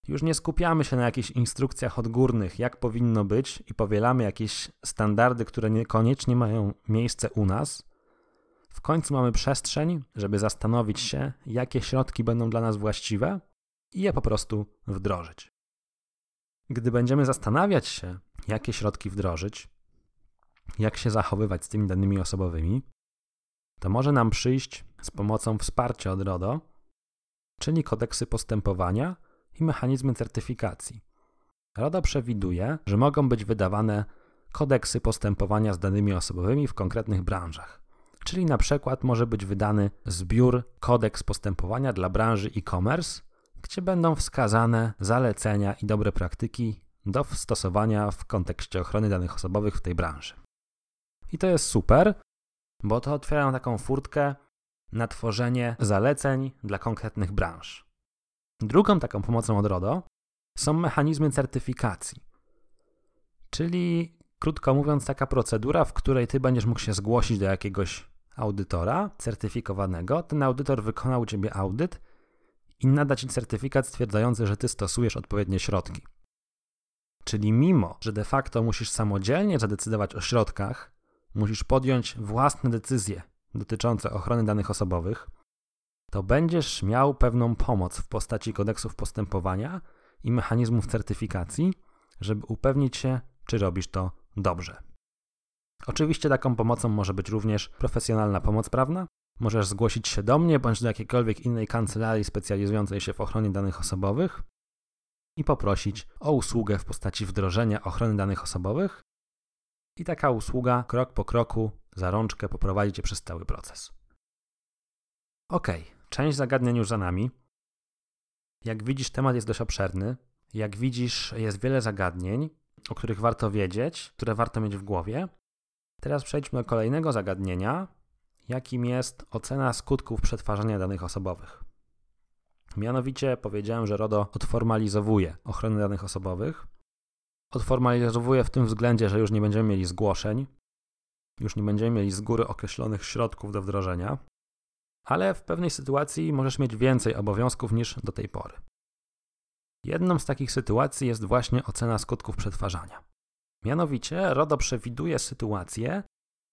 Już nie skupiamy się na jakichś instrukcjach odgórnych, jak powinno być, i powielamy jakieś standardy, które niekoniecznie mają miejsce u nas. W końcu mamy przestrzeń, żeby zastanowić się, jakie środki będą dla nas właściwe i je po prostu wdrożyć. Gdy będziemy zastanawiać się, jakie środki wdrożyć, jak się zachowywać z tymi danymi osobowymi, to może nam przyjść z pomocą wsparcia od RODO, czyli kodeksy postępowania i mechanizmy certyfikacji. RODO przewiduje, że mogą być wydawane kodeksy postępowania z danymi osobowymi w konkretnych branżach. Czyli na przykład może być wydany zbiór kodeks postępowania dla branży e-commerce, gdzie będą wskazane zalecenia i dobre praktyki do stosowania w kontekście ochrony danych osobowych w tej branży. I to jest super, bo to otwiera taką furtkę na tworzenie zaleceń dla konkretnych branż. Drugą taką pomocą od RODO są mechanizmy certyfikacji, czyli krótko mówiąc, taka procedura, w której ty będziesz mógł się zgłosić do jakiegoś audytora certyfikowanego. Ten audytor wykonał u ciebie audyt i nada ci certyfikat stwierdzający, że ty stosujesz odpowiednie środki. Czyli mimo, że de facto musisz samodzielnie zadecydować o środkach, musisz podjąć własne decyzje dotyczące ochrony danych osobowych, to będziesz miał pewną pomoc w postaci kodeksów postępowania i mechanizmów certyfikacji, żeby upewnić się, czy robisz to dobrze. Oczywiście taką pomocą może być również profesjonalna pomoc prawna. Możesz zgłosić się do mnie bądź do jakiejkolwiek innej kancelarii specjalizującej się w ochronie danych osobowych i poprosić o usługę w postaci wdrożenia ochrony danych osobowych. I taka usługa krok po kroku za rączkę poprowadzi cię przez cały proces. Ok, część zagadnień już za nami. Jak widzisz, temat jest dość obszerny. Jak widzisz, jest wiele zagadnień, o których warto wiedzieć, które warto mieć w głowie. Teraz przejdźmy do kolejnego zagadnienia, jakim jest ocena skutków przetwarzania danych osobowych. Mianowicie powiedziałem, że RODO odformalizowuje ochronę danych osobowych. Odformalizowuje w tym względzie, że już nie będziemy mieli zgłoszeń, już nie będziemy mieli z góry określonych środków do wdrożenia, ale w pewnej sytuacji możesz mieć więcej obowiązków niż do tej pory. Jedną z takich sytuacji jest właśnie ocena skutków przetwarzania. Mianowicie RODO przewiduje sytuacje,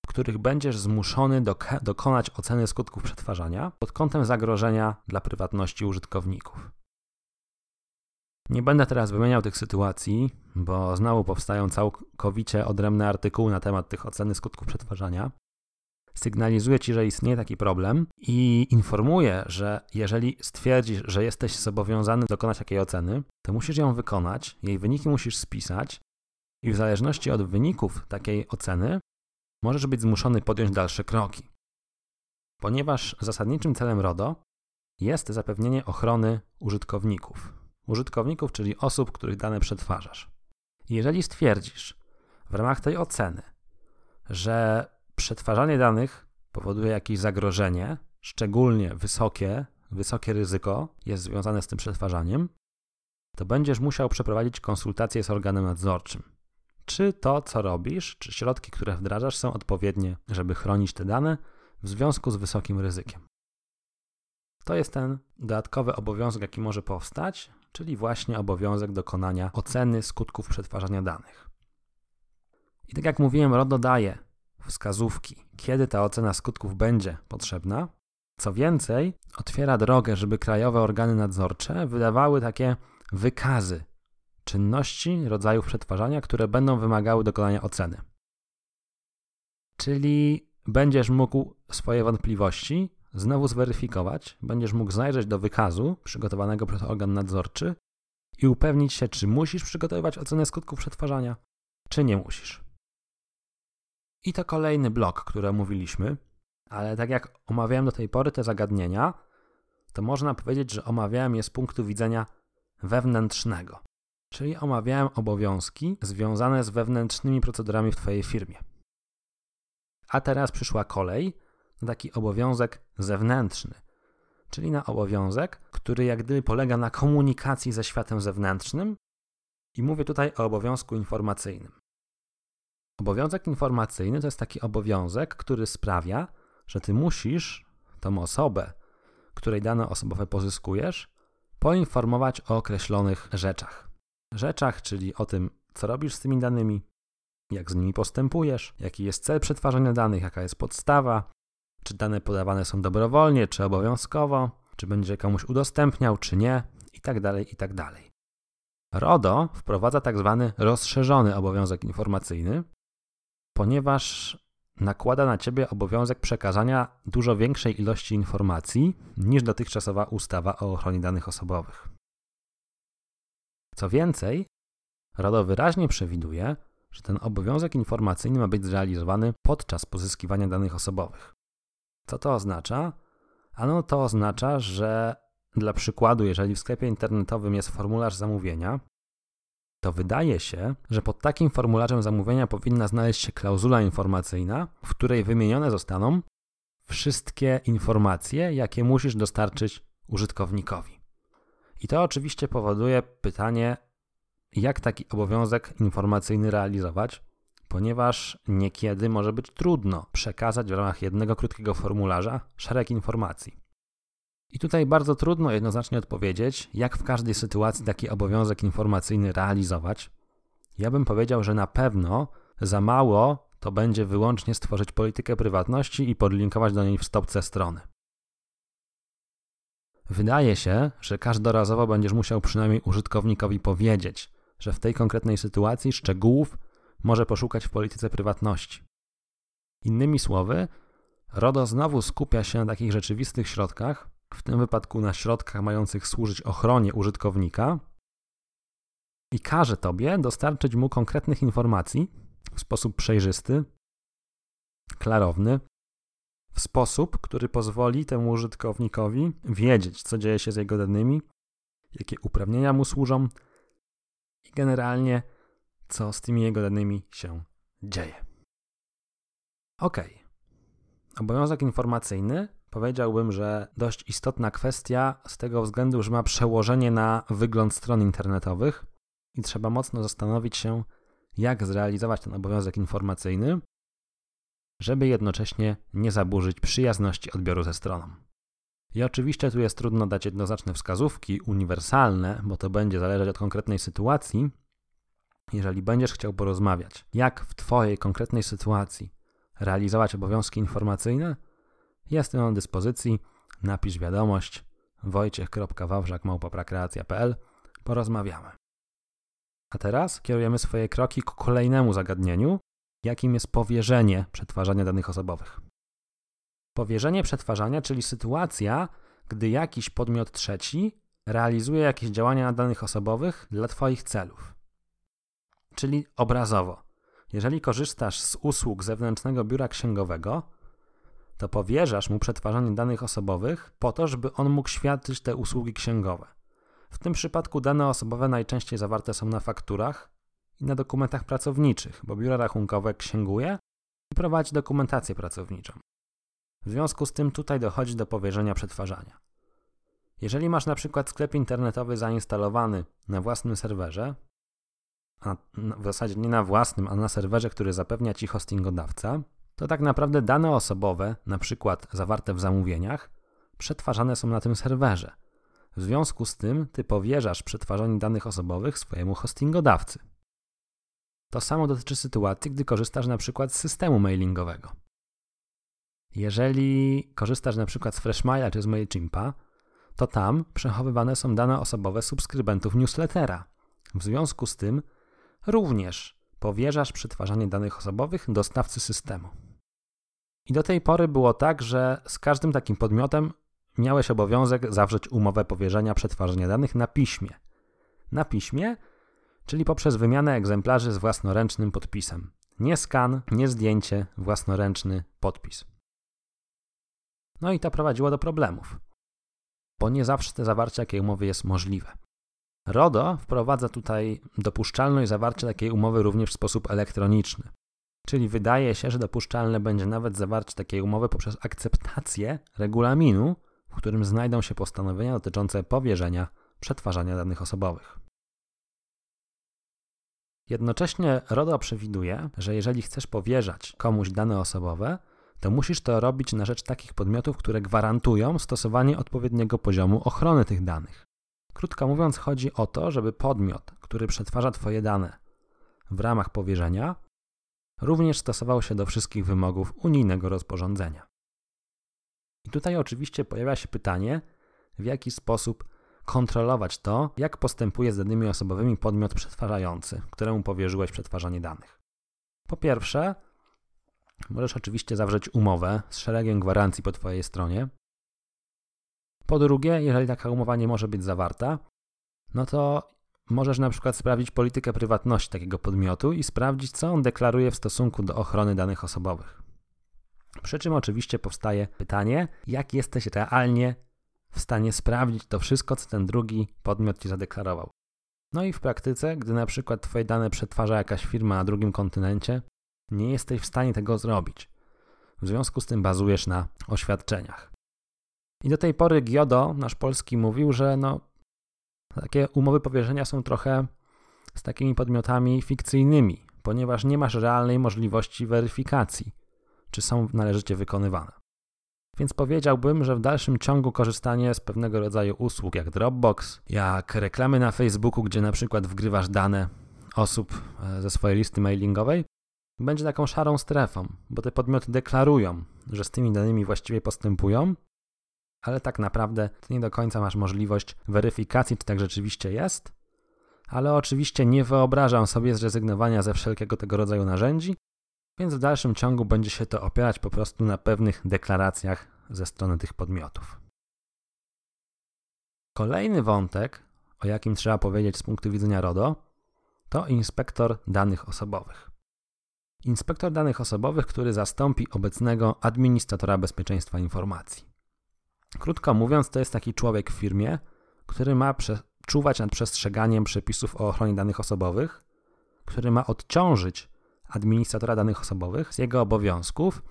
w których będziesz zmuszony do, dokonać oceny skutków przetwarzania pod kątem zagrożenia dla prywatności użytkowników. Nie będę teraz wymieniał tych sytuacji, bo znowu powstają całkowicie odrębne artykuły na temat tych oceny skutków przetwarzania. Sygnalizuję Ci, że istnieje taki problem i informuję, że jeżeli stwierdzisz, że jesteś zobowiązany dokonać takiej oceny, to musisz ją wykonać, jej wyniki musisz spisać i w zależności od wyników takiej oceny możesz być zmuszony podjąć dalsze kroki. Ponieważ zasadniczym celem RODO jest zapewnienie ochrony użytkowników. Użytkowników, czyli osób, których dane przetwarzasz. Jeżeli stwierdzisz w ramach tej oceny, że przetwarzanie danych powoduje jakieś zagrożenie, szczególnie wysokie, wysokie ryzyko jest związane z tym przetwarzaniem, to będziesz musiał przeprowadzić konsultację z organem nadzorczym czy to, co robisz, czy środki, które wdrażasz, są odpowiednie, żeby chronić te dane w związku z wysokim ryzykiem. To jest ten dodatkowy obowiązek, jaki może powstać, czyli właśnie obowiązek dokonania oceny skutków przetwarzania danych. I tak jak mówiłem, RODO daje wskazówki, kiedy ta ocena skutków będzie potrzebna, Co więcej, otwiera drogę, żeby krajowe organy nadzorcze wydawały takie wykazy czynności, rodzajów przetwarzania, które będą wymagały dokonania oceny. Czyli będziesz mógł swoje wątpliwości znowu zweryfikować, będziesz mógł zajrzeć do wykazu przygotowanego przez organ nadzorczy i upewnić się, czy musisz przygotowywać ocenę skutków przetwarzania, czy nie musisz. I to kolejny blok, który omówiliśmy, ale tak jak omawiałem do tej pory te zagadnienia, to można powiedzieć, że omawiałem je z punktu widzenia wewnętrznego, czyli omawiałem obowiązki związane z wewnętrznymi procedurami w Twojej firmie. A teraz przyszła kolej na taki obowiązek zewnętrzny, czyli na obowiązek, który jak gdyby polega na komunikacji ze światem zewnętrznym i mówię tutaj o obowiązku informacyjnym. Obowiązek informacyjny to jest taki obowiązek, który sprawia, że ty musisz tą osobę, której dane osobowe pozyskujesz, poinformować o określonych rzeczach. Rzeczach, czyli o tym, co robisz z tymi danymi, jak z nimi postępujesz, jaki jest cel przetwarzania danych, jaka jest podstawa, czy dane podawane są dobrowolnie, czy obowiązkowo, czy będzie komuś udostępniał, czy nie, itd. Tak itd. Tak RODO wprowadza tak zwany rozszerzony obowiązek informacyjny, ponieważ nakłada na ciebie obowiązek przekazania dużo większej ilości informacji niż dotychczasowa ustawa o ochronie danych osobowych. Co więcej, RODO wyraźnie przewiduje, że ten obowiązek informacyjny ma być zrealizowany podczas pozyskiwania danych osobowych. Co to oznacza? Ano to oznacza, że dla przykładu, jeżeli w sklepie internetowym jest formularz zamówienia, to wydaje się, że pod takim formularzem zamówienia powinna znaleźć się klauzula informacyjna, w której wymienione zostaną wszystkie informacje, jakie musisz dostarczyć użytkownikowi. I to oczywiście powoduje pytanie, jak taki obowiązek informacyjny realizować, ponieważ niekiedy może być trudno przekazać w ramach jednego krótkiego formularza szereg informacji. I tutaj bardzo trudno jednoznacznie odpowiedzieć, jak w każdej sytuacji taki obowiązek informacyjny realizować. Ja bym powiedział, że na pewno za mało to będzie wyłącznie stworzyć politykę prywatności i podlinkować do niej w stopce strony. Wydaje się, że każdorazowo będziesz musiał przynajmniej użytkownikowi powiedzieć, że w tej konkretnej sytuacji szczegółów może poszukać w polityce prywatności. Innymi słowy, RODO znowu skupia się na takich rzeczywistych środkach, w tym wypadku na środkach mających służyć ochronie użytkownika i każe Tobie dostarczyć mu konkretnych informacji w sposób przejrzysty, klarowny, w sposób, który pozwoli temu użytkownikowi wiedzieć, co dzieje się z jego danymi, jakie uprawnienia mu służą i generalnie, co z tymi jego danymi się dzieje. Ok. Obowiązek informacyjny powiedziałbym, że dość istotna kwestia z tego względu, że ma przełożenie na wygląd stron internetowych i trzeba mocno zastanowić się, jak zrealizować ten obowiązek informacyjny, żeby jednocześnie nie zaburzyć przyjazności odbioru ze stroną. I oczywiście tu jest trudno dać jednoznaczne wskazówki uniwersalne, bo to będzie zależeć od konkretnej sytuacji. Jeżeli będziesz chciał porozmawiać, jak w Twojej konkretnej sytuacji realizować obowiązki informacyjne, Jestem na dyspozycji. Napisz wiadomość wojciech.wawrzak.małpaprakreacja.pl Porozmawiamy. A teraz kierujemy swoje kroki ku kolejnemu zagadnieniu, jakim jest powierzenie przetwarzania danych osobowych. Powierzenie przetwarzania, czyli sytuacja, gdy jakiś podmiot trzeci realizuje jakieś działania na danych osobowych dla Twoich celów. Czyli obrazowo, jeżeli korzystasz z usług zewnętrznego biura księgowego, to powierzasz mu przetwarzanie danych osobowych po to, żeby on mógł świadczyć te usługi księgowe. W tym przypadku dane osobowe najczęściej zawarte są na fakturach i na dokumentach pracowniczych, bo biuro rachunkowe księguje i prowadzi dokumentację pracowniczą. W związku z tym tutaj dochodzi do powierzenia przetwarzania. Jeżeli masz na przykład sklep internetowy zainstalowany na własnym serwerze, a w zasadzie nie na własnym, a na serwerze, który zapewnia ci hostingodawca, to tak naprawdę dane osobowe, na przykład zawarte w zamówieniach, przetwarzane są na tym serwerze. W związku z tym ty powierzasz przetwarzanie danych osobowych swojemu hostingodawcy. To samo dotyczy sytuacji, gdy korzystasz na przykład z systemu mailingowego. Jeżeli korzystasz na przykład z Freshmaila czy z MailChimpa, to tam przechowywane są dane osobowe subskrybentów newslettera. W związku z tym również powierzasz przetwarzanie danych osobowych dostawcy systemu. I do tej pory było tak, że z każdym takim podmiotem miałeś obowiązek zawrzeć umowę powierzenia przetwarzania danych na piśmie. Na piśmie, czyli poprzez wymianę egzemplarzy z własnoręcznym podpisem. Nie skan, nie zdjęcie, własnoręczny podpis. No i to prowadziło do problemów, bo nie zawsze te zawarcie takiej umowy jest możliwe. RODO wprowadza tutaj dopuszczalność zawarcia takiej umowy również w sposób elektroniczny. Czyli wydaje się, że dopuszczalne będzie nawet zawarcie takiej umowy poprzez akceptację regulaminu, w którym znajdą się postanowienia dotyczące powierzenia przetwarzania danych osobowych. Jednocześnie RODO przewiduje, że jeżeli chcesz powierzać komuś dane osobowe, to musisz to robić na rzecz takich podmiotów, które gwarantują stosowanie odpowiedniego poziomu ochrony tych danych. Krótko mówiąc, chodzi o to, żeby podmiot, który przetwarza Twoje dane w ramach powierzenia, również stosował się do wszystkich wymogów unijnego rozporządzenia. I tutaj oczywiście pojawia się pytanie, w jaki sposób kontrolować to, jak postępuje z danymi osobowymi podmiot przetwarzający, któremu powierzyłeś przetwarzanie danych. Po pierwsze, możesz oczywiście zawrzeć umowę z szeregiem gwarancji po Twojej stronie. Po drugie, jeżeli taka umowa nie może być zawarta, no to możesz na przykład sprawdzić politykę prywatności takiego podmiotu i sprawdzić, co on deklaruje w stosunku do ochrony danych osobowych. Przy czym oczywiście powstaje pytanie, jak jesteś realnie w stanie sprawdzić to wszystko, co ten drugi podmiot ci zadeklarował. No i w praktyce, gdy na przykład Twoje dane przetwarza jakaś firma na drugim kontynencie, nie jesteś w stanie tego zrobić. W związku z tym bazujesz na oświadczeniach. I do tej pory Giodo, nasz polski, mówił, że no, takie umowy powierzenia są trochę z takimi podmiotami fikcyjnymi, ponieważ nie masz realnej możliwości weryfikacji, czy są należycie wykonywane. Więc powiedziałbym, że w dalszym ciągu korzystanie z pewnego rodzaju usług jak Dropbox, jak reklamy na Facebooku, gdzie na przykład wgrywasz dane osób e, ze swojej listy mailingowej, będzie taką szarą strefą, bo te podmioty deklarują, że z tymi danymi właściwie postępują, ale tak naprawdę nie do końca masz możliwość weryfikacji, czy tak rzeczywiście jest. Ale oczywiście nie wyobrażam sobie zrezygnowania ze wszelkiego tego rodzaju narzędzi, więc w dalszym ciągu będzie się to opierać po prostu na pewnych deklaracjach ze strony tych podmiotów. Kolejny wątek, o jakim trzeba powiedzieć z punktu widzenia RODO, to inspektor danych osobowych. Inspektor danych osobowych, który zastąpi obecnego administratora bezpieczeństwa informacji. Krótko mówiąc, to jest taki człowiek w firmie, który ma czuwać nad przestrzeganiem przepisów o ochronie danych osobowych, który ma odciążyć administratora danych osobowych z jego obowiązków,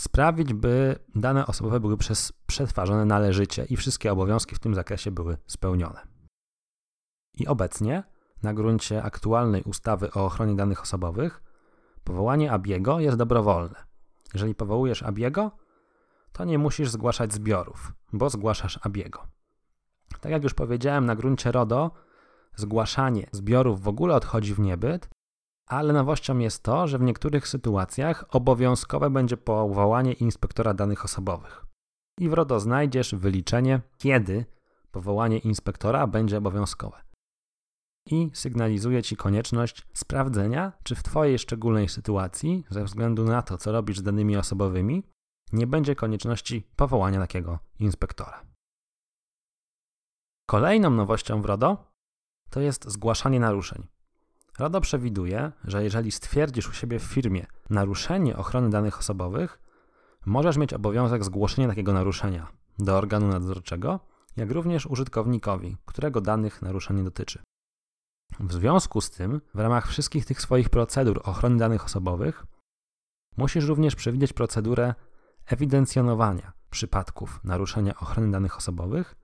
sprawić, by dane osobowe były przez, przetwarzane należycie i wszystkie obowiązki w tym zakresie były spełnione. I obecnie, na gruncie aktualnej ustawy o ochronie danych osobowych, powołanie ABIEGO jest dobrowolne. Jeżeli powołujesz ABIEGO, to nie musisz zgłaszać zbiorów, bo zgłaszasz ABIEGO. Tak jak już powiedziałem, na gruncie RODO zgłaszanie zbiorów w ogóle odchodzi w niebyt, ale nowością jest to, że w niektórych sytuacjach obowiązkowe będzie powołanie inspektora danych osobowych. I w RODO znajdziesz wyliczenie, kiedy powołanie inspektora będzie obowiązkowe. I sygnalizuje Ci konieczność sprawdzenia, czy w Twojej szczególnej sytuacji, ze względu na to, co robisz z danymi osobowymi, nie będzie konieczności powołania takiego inspektora. Kolejną nowością w RODO to jest zgłaszanie naruszeń. RODO przewiduje, że jeżeli stwierdzisz u siebie w firmie naruszenie ochrony danych osobowych, możesz mieć obowiązek zgłoszenia takiego naruszenia do organu nadzorczego, jak również użytkownikowi, którego danych naruszenie dotyczy. W związku z tym, w ramach wszystkich tych swoich procedur ochrony danych osobowych, musisz również przewidzieć procedurę ewidencjonowania przypadków naruszenia ochrony danych osobowych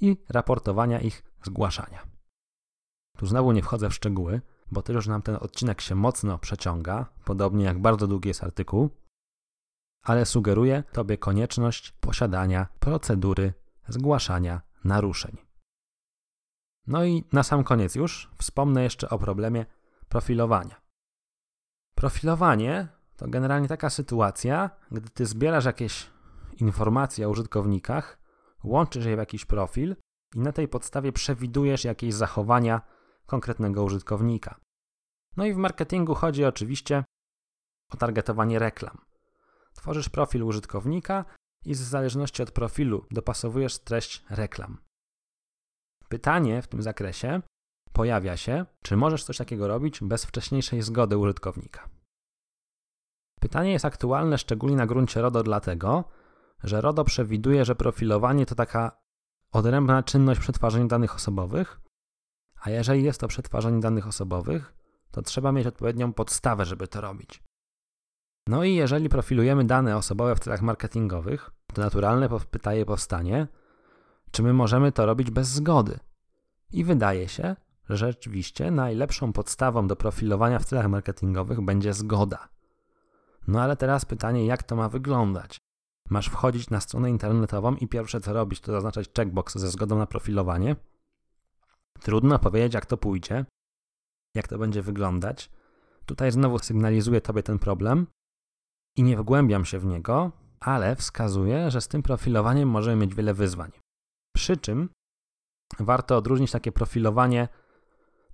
i raportowania ich zgłaszania. Tu znowu nie wchodzę w szczegóły, bo też już nam ten odcinek się mocno przeciąga, podobnie jak bardzo długi jest artykuł, ale sugeruję Tobie konieczność posiadania procedury zgłaszania naruszeń. No i na sam koniec już wspomnę jeszcze o problemie profilowania. Profilowanie to generalnie taka sytuacja, gdy ty zbierasz jakieś informacji o użytkownikach, łączysz je w jakiś profil i na tej podstawie przewidujesz jakieś zachowania konkretnego użytkownika. No i w marketingu chodzi oczywiście o targetowanie reklam. Tworzysz profil użytkownika i w zależności od profilu dopasowujesz treść reklam. Pytanie w tym zakresie pojawia się, czy możesz coś takiego robić bez wcześniejszej zgody użytkownika. Pytanie jest aktualne szczególnie na gruncie RODO dlatego, że RODO przewiduje, że profilowanie to taka odrębna czynność przetwarzania danych osobowych, a jeżeli jest to przetwarzanie danych osobowych, to trzeba mieć odpowiednią podstawę, żeby to robić. No i jeżeli profilujemy dane osobowe w celach marketingowych, to naturalne pytanie powstanie, czy my możemy to robić bez zgody. I wydaje się, że rzeczywiście najlepszą podstawą do profilowania w celach marketingowych będzie zgoda. No ale teraz pytanie, jak to ma wyglądać? Masz wchodzić na stronę internetową i pierwsze co robić, to zaznaczać checkbox ze zgodą na profilowanie. Trudno powiedzieć, jak to pójdzie, jak to będzie wyglądać. Tutaj znowu sygnalizuję Tobie ten problem i nie wgłębiam się w niego, ale wskazuję, że z tym profilowaniem możemy mieć wiele wyzwań. Przy czym warto odróżnić takie profilowanie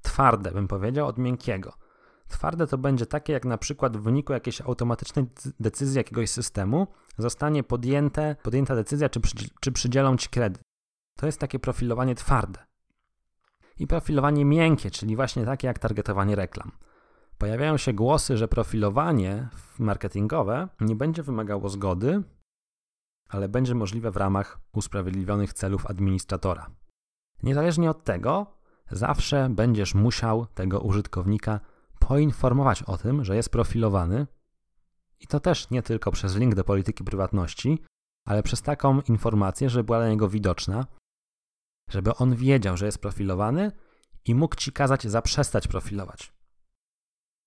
twarde, bym powiedział, od miękkiego. Twarde to będzie takie, jak na przykład w wyniku jakiejś automatycznej decyzji jakiegoś systemu zostanie podjęte, podjęta decyzja, czy, czy przydzielą ci kredyt. To jest takie profilowanie twarde. I profilowanie miękkie, czyli właśnie takie jak targetowanie reklam. Pojawiają się głosy, że profilowanie marketingowe nie będzie wymagało zgody, ale będzie możliwe w ramach usprawiedliwionych celów administratora. Niezależnie od tego, zawsze będziesz musiał tego użytkownika poinformować o tym, że jest profilowany i to też nie tylko przez link do polityki prywatności, ale przez taką informację, żeby była dla niego widoczna, żeby on wiedział, że jest profilowany i mógł ci kazać zaprzestać profilować.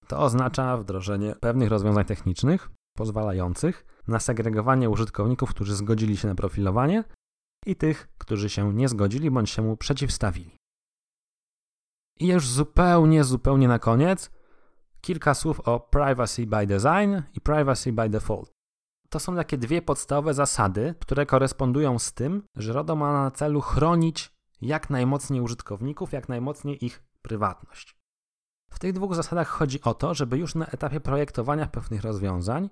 To oznacza wdrożenie pewnych rozwiązań technicznych pozwalających na segregowanie użytkowników, którzy zgodzili się na profilowanie i tych, którzy się nie zgodzili bądź się mu przeciwstawili. I już zupełnie, zupełnie na koniec kilka słów o privacy by design i privacy by default. To są takie dwie podstawowe zasady, które korespondują z tym, że RODO ma na celu chronić jak najmocniej użytkowników, jak najmocniej ich prywatność. W tych dwóch zasadach chodzi o to, żeby już na etapie projektowania pewnych rozwiązań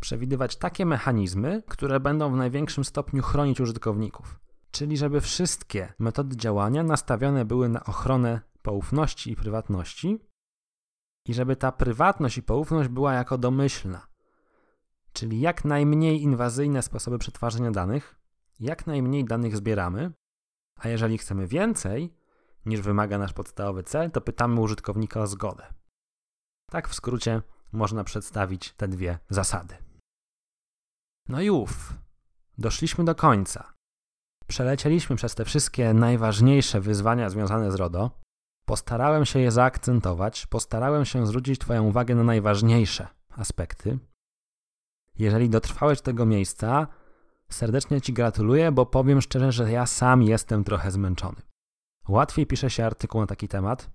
przewidywać takie mechanizmy, które będą w największym stopniu chronić użytkowników. Czyli żeby wszystkie metody działania nastawione były na ochronę poufności i prywatności, i żeby ta prywatność i poufność była jako domyślna, czyli jak najmniej inwazyjne sposoby przetwarzania danych, jak najmniej danych zbieramy, a jeżeli chcemy więcej niż wymaga nasz podstawowy cel, to pytamy użytkownika o zgodę. Tak w skrócie można przedstawić te dwie zasady. No i ów, doszliśmy do końca. Przelecieliśmy przez te wszystkie najważniejsze wyzwania związane z RODO. Postarałem się je zaakcentować, postarałem się zwrócić Twoją uwagę na najważniejsze aspekty. Jeżeli dotrwałeś do tego miejsca, serdecznie Ci gratuluję, bo powiem szczerze, że ja sam jestem trochę zmęczony. Łatwiej pisze się artykuł na taki temat.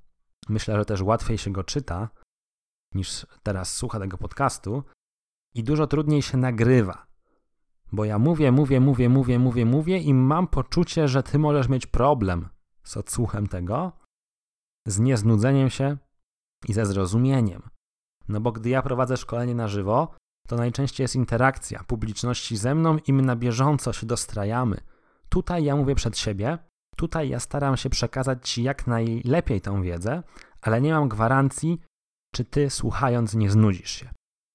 Myślę, że też łatwiej się go czyta niż teraz słucha tego podcastu i dużo trudniej się nagrywa. Bo ja mówię, mówię, mówię, mówię, mówię, mówię i mam poczucie, że ty możesz mieć problem z odsłuchem tego, z nieznudzeniem się i ze zrozumieniem. No bo gdy ja prowadzę szkolenie na żywo, to najczęściej jest interakcja publiczności ze mną i my na bieżąco się dostrajamy. Tutaj ja mówię przed siebie, tutaj ja staram się przekazać Ci jak najlepiej tą wiedzę, ale nie mam gwarancji, czy Ty słuchając nie znudzisz się.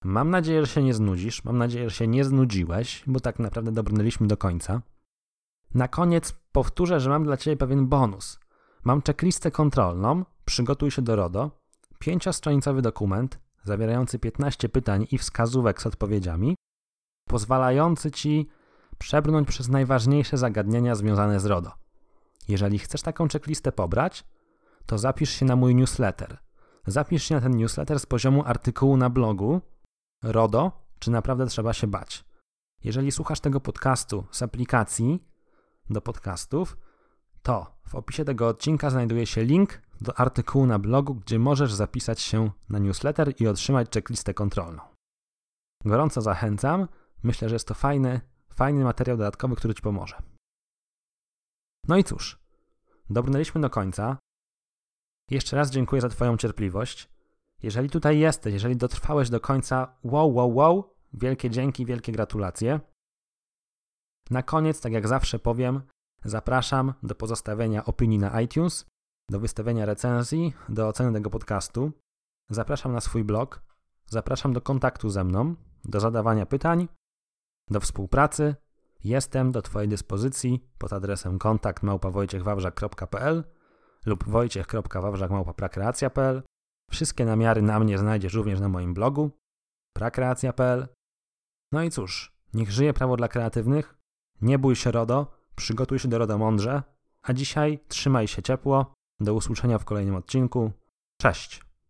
Mam nadzieję, że się nie znudzisz, mam nadzieję, że się nie znudziłeś, bo tak naprawdę dobrnęliśmy do końca. Na koniec powtórzę, że mam dla Ciebie pewien bonus. Mam checklistę kontrolną, przygotuj się do RODO, pięciostronicowy dokument zawierający 15 pytań i wskazówek z odpowiedziami, pozwalający Ci przebrnąć przez najważniejsze zagadnienia związane z RODO. Jeżeli chcesz taką checklistę pobrać, to zapisz się na mój newsletter. Zapisz się na ten newsletter z poziomu artykułu na blogu RODO, czy naprawdę trzeba się bać. Jeżeli słuchasz tego podcastu z aplikacji do podcastów, to w opisie tego odcinka znajduje się link do artykułu na blogu, gdzie możesz zapisać się na newsletter i otrzymać checklistę kontrolną. Gorąco zachęcam. Myślę, że jest to fajny, fajny materiał dodatkowy, który Ci pomoże. No i cóż, dobrnęliśmy do końca. Jeszcze raz dziękuję za Twoją cierpliwość. Jeżeli tutaj jesteś, jeżeli dotrwałeś do końca, wow, wow, wow, wielkie dzięki, wielkie gratulacje. Na koniec, tak jak zawsze powiem, zapraszam do pozostawienia opinii na iTunes, do wystawienia recenzji, do oceny tego podcastu. Zapraszam na swój blog, zapraszam do kontaktu ze mną, do zadawania pytań, do współpracy. Jestem do Twojej dyspozycji pod adresem kontakt małpawojciechwawrzak.pl lub wojciech.wawrzak.prakreacja.pl Wszystkie namiary na mnie znajdziesz również na moim blogu prakreacja.pl No i cóż, niech żyje prawo dla kreatywnych, nie bój się RODO, przygotuj się do RODO mądrze, a dzisiaj trzymaj się ciepło, do usłyszenia w kolejnym odcinku. Cześć!